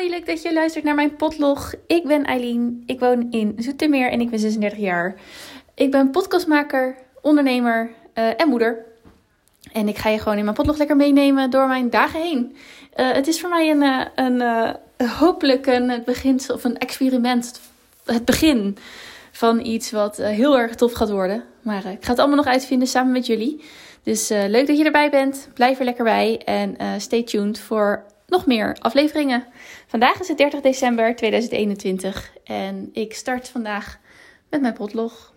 Hoi, leuk dat je luistert naar mijn potlog. Ik ben Eileen, ik woon in Zoetermeer en ik ben 36 jaar. Ik ben podcastmaker, ondernemer uh, en moeder. En ik ga je gewoon in mijn potlog lekker meenemen door mijn dagen heen. Uh, het is voor mij een, uh, een hopelijk een begin of een experiment. Het begin van iets wat heel erg tof gaat worden. Maar ik ga het allemaal nog uitvinden samen met jullie. Dus leuk dat je erbij bent. Blijf er lekker bij en stay tuned voor nog meer afleveringen. Vandaag is het 30 december 2021 en ik start vandaag met mijn potlog.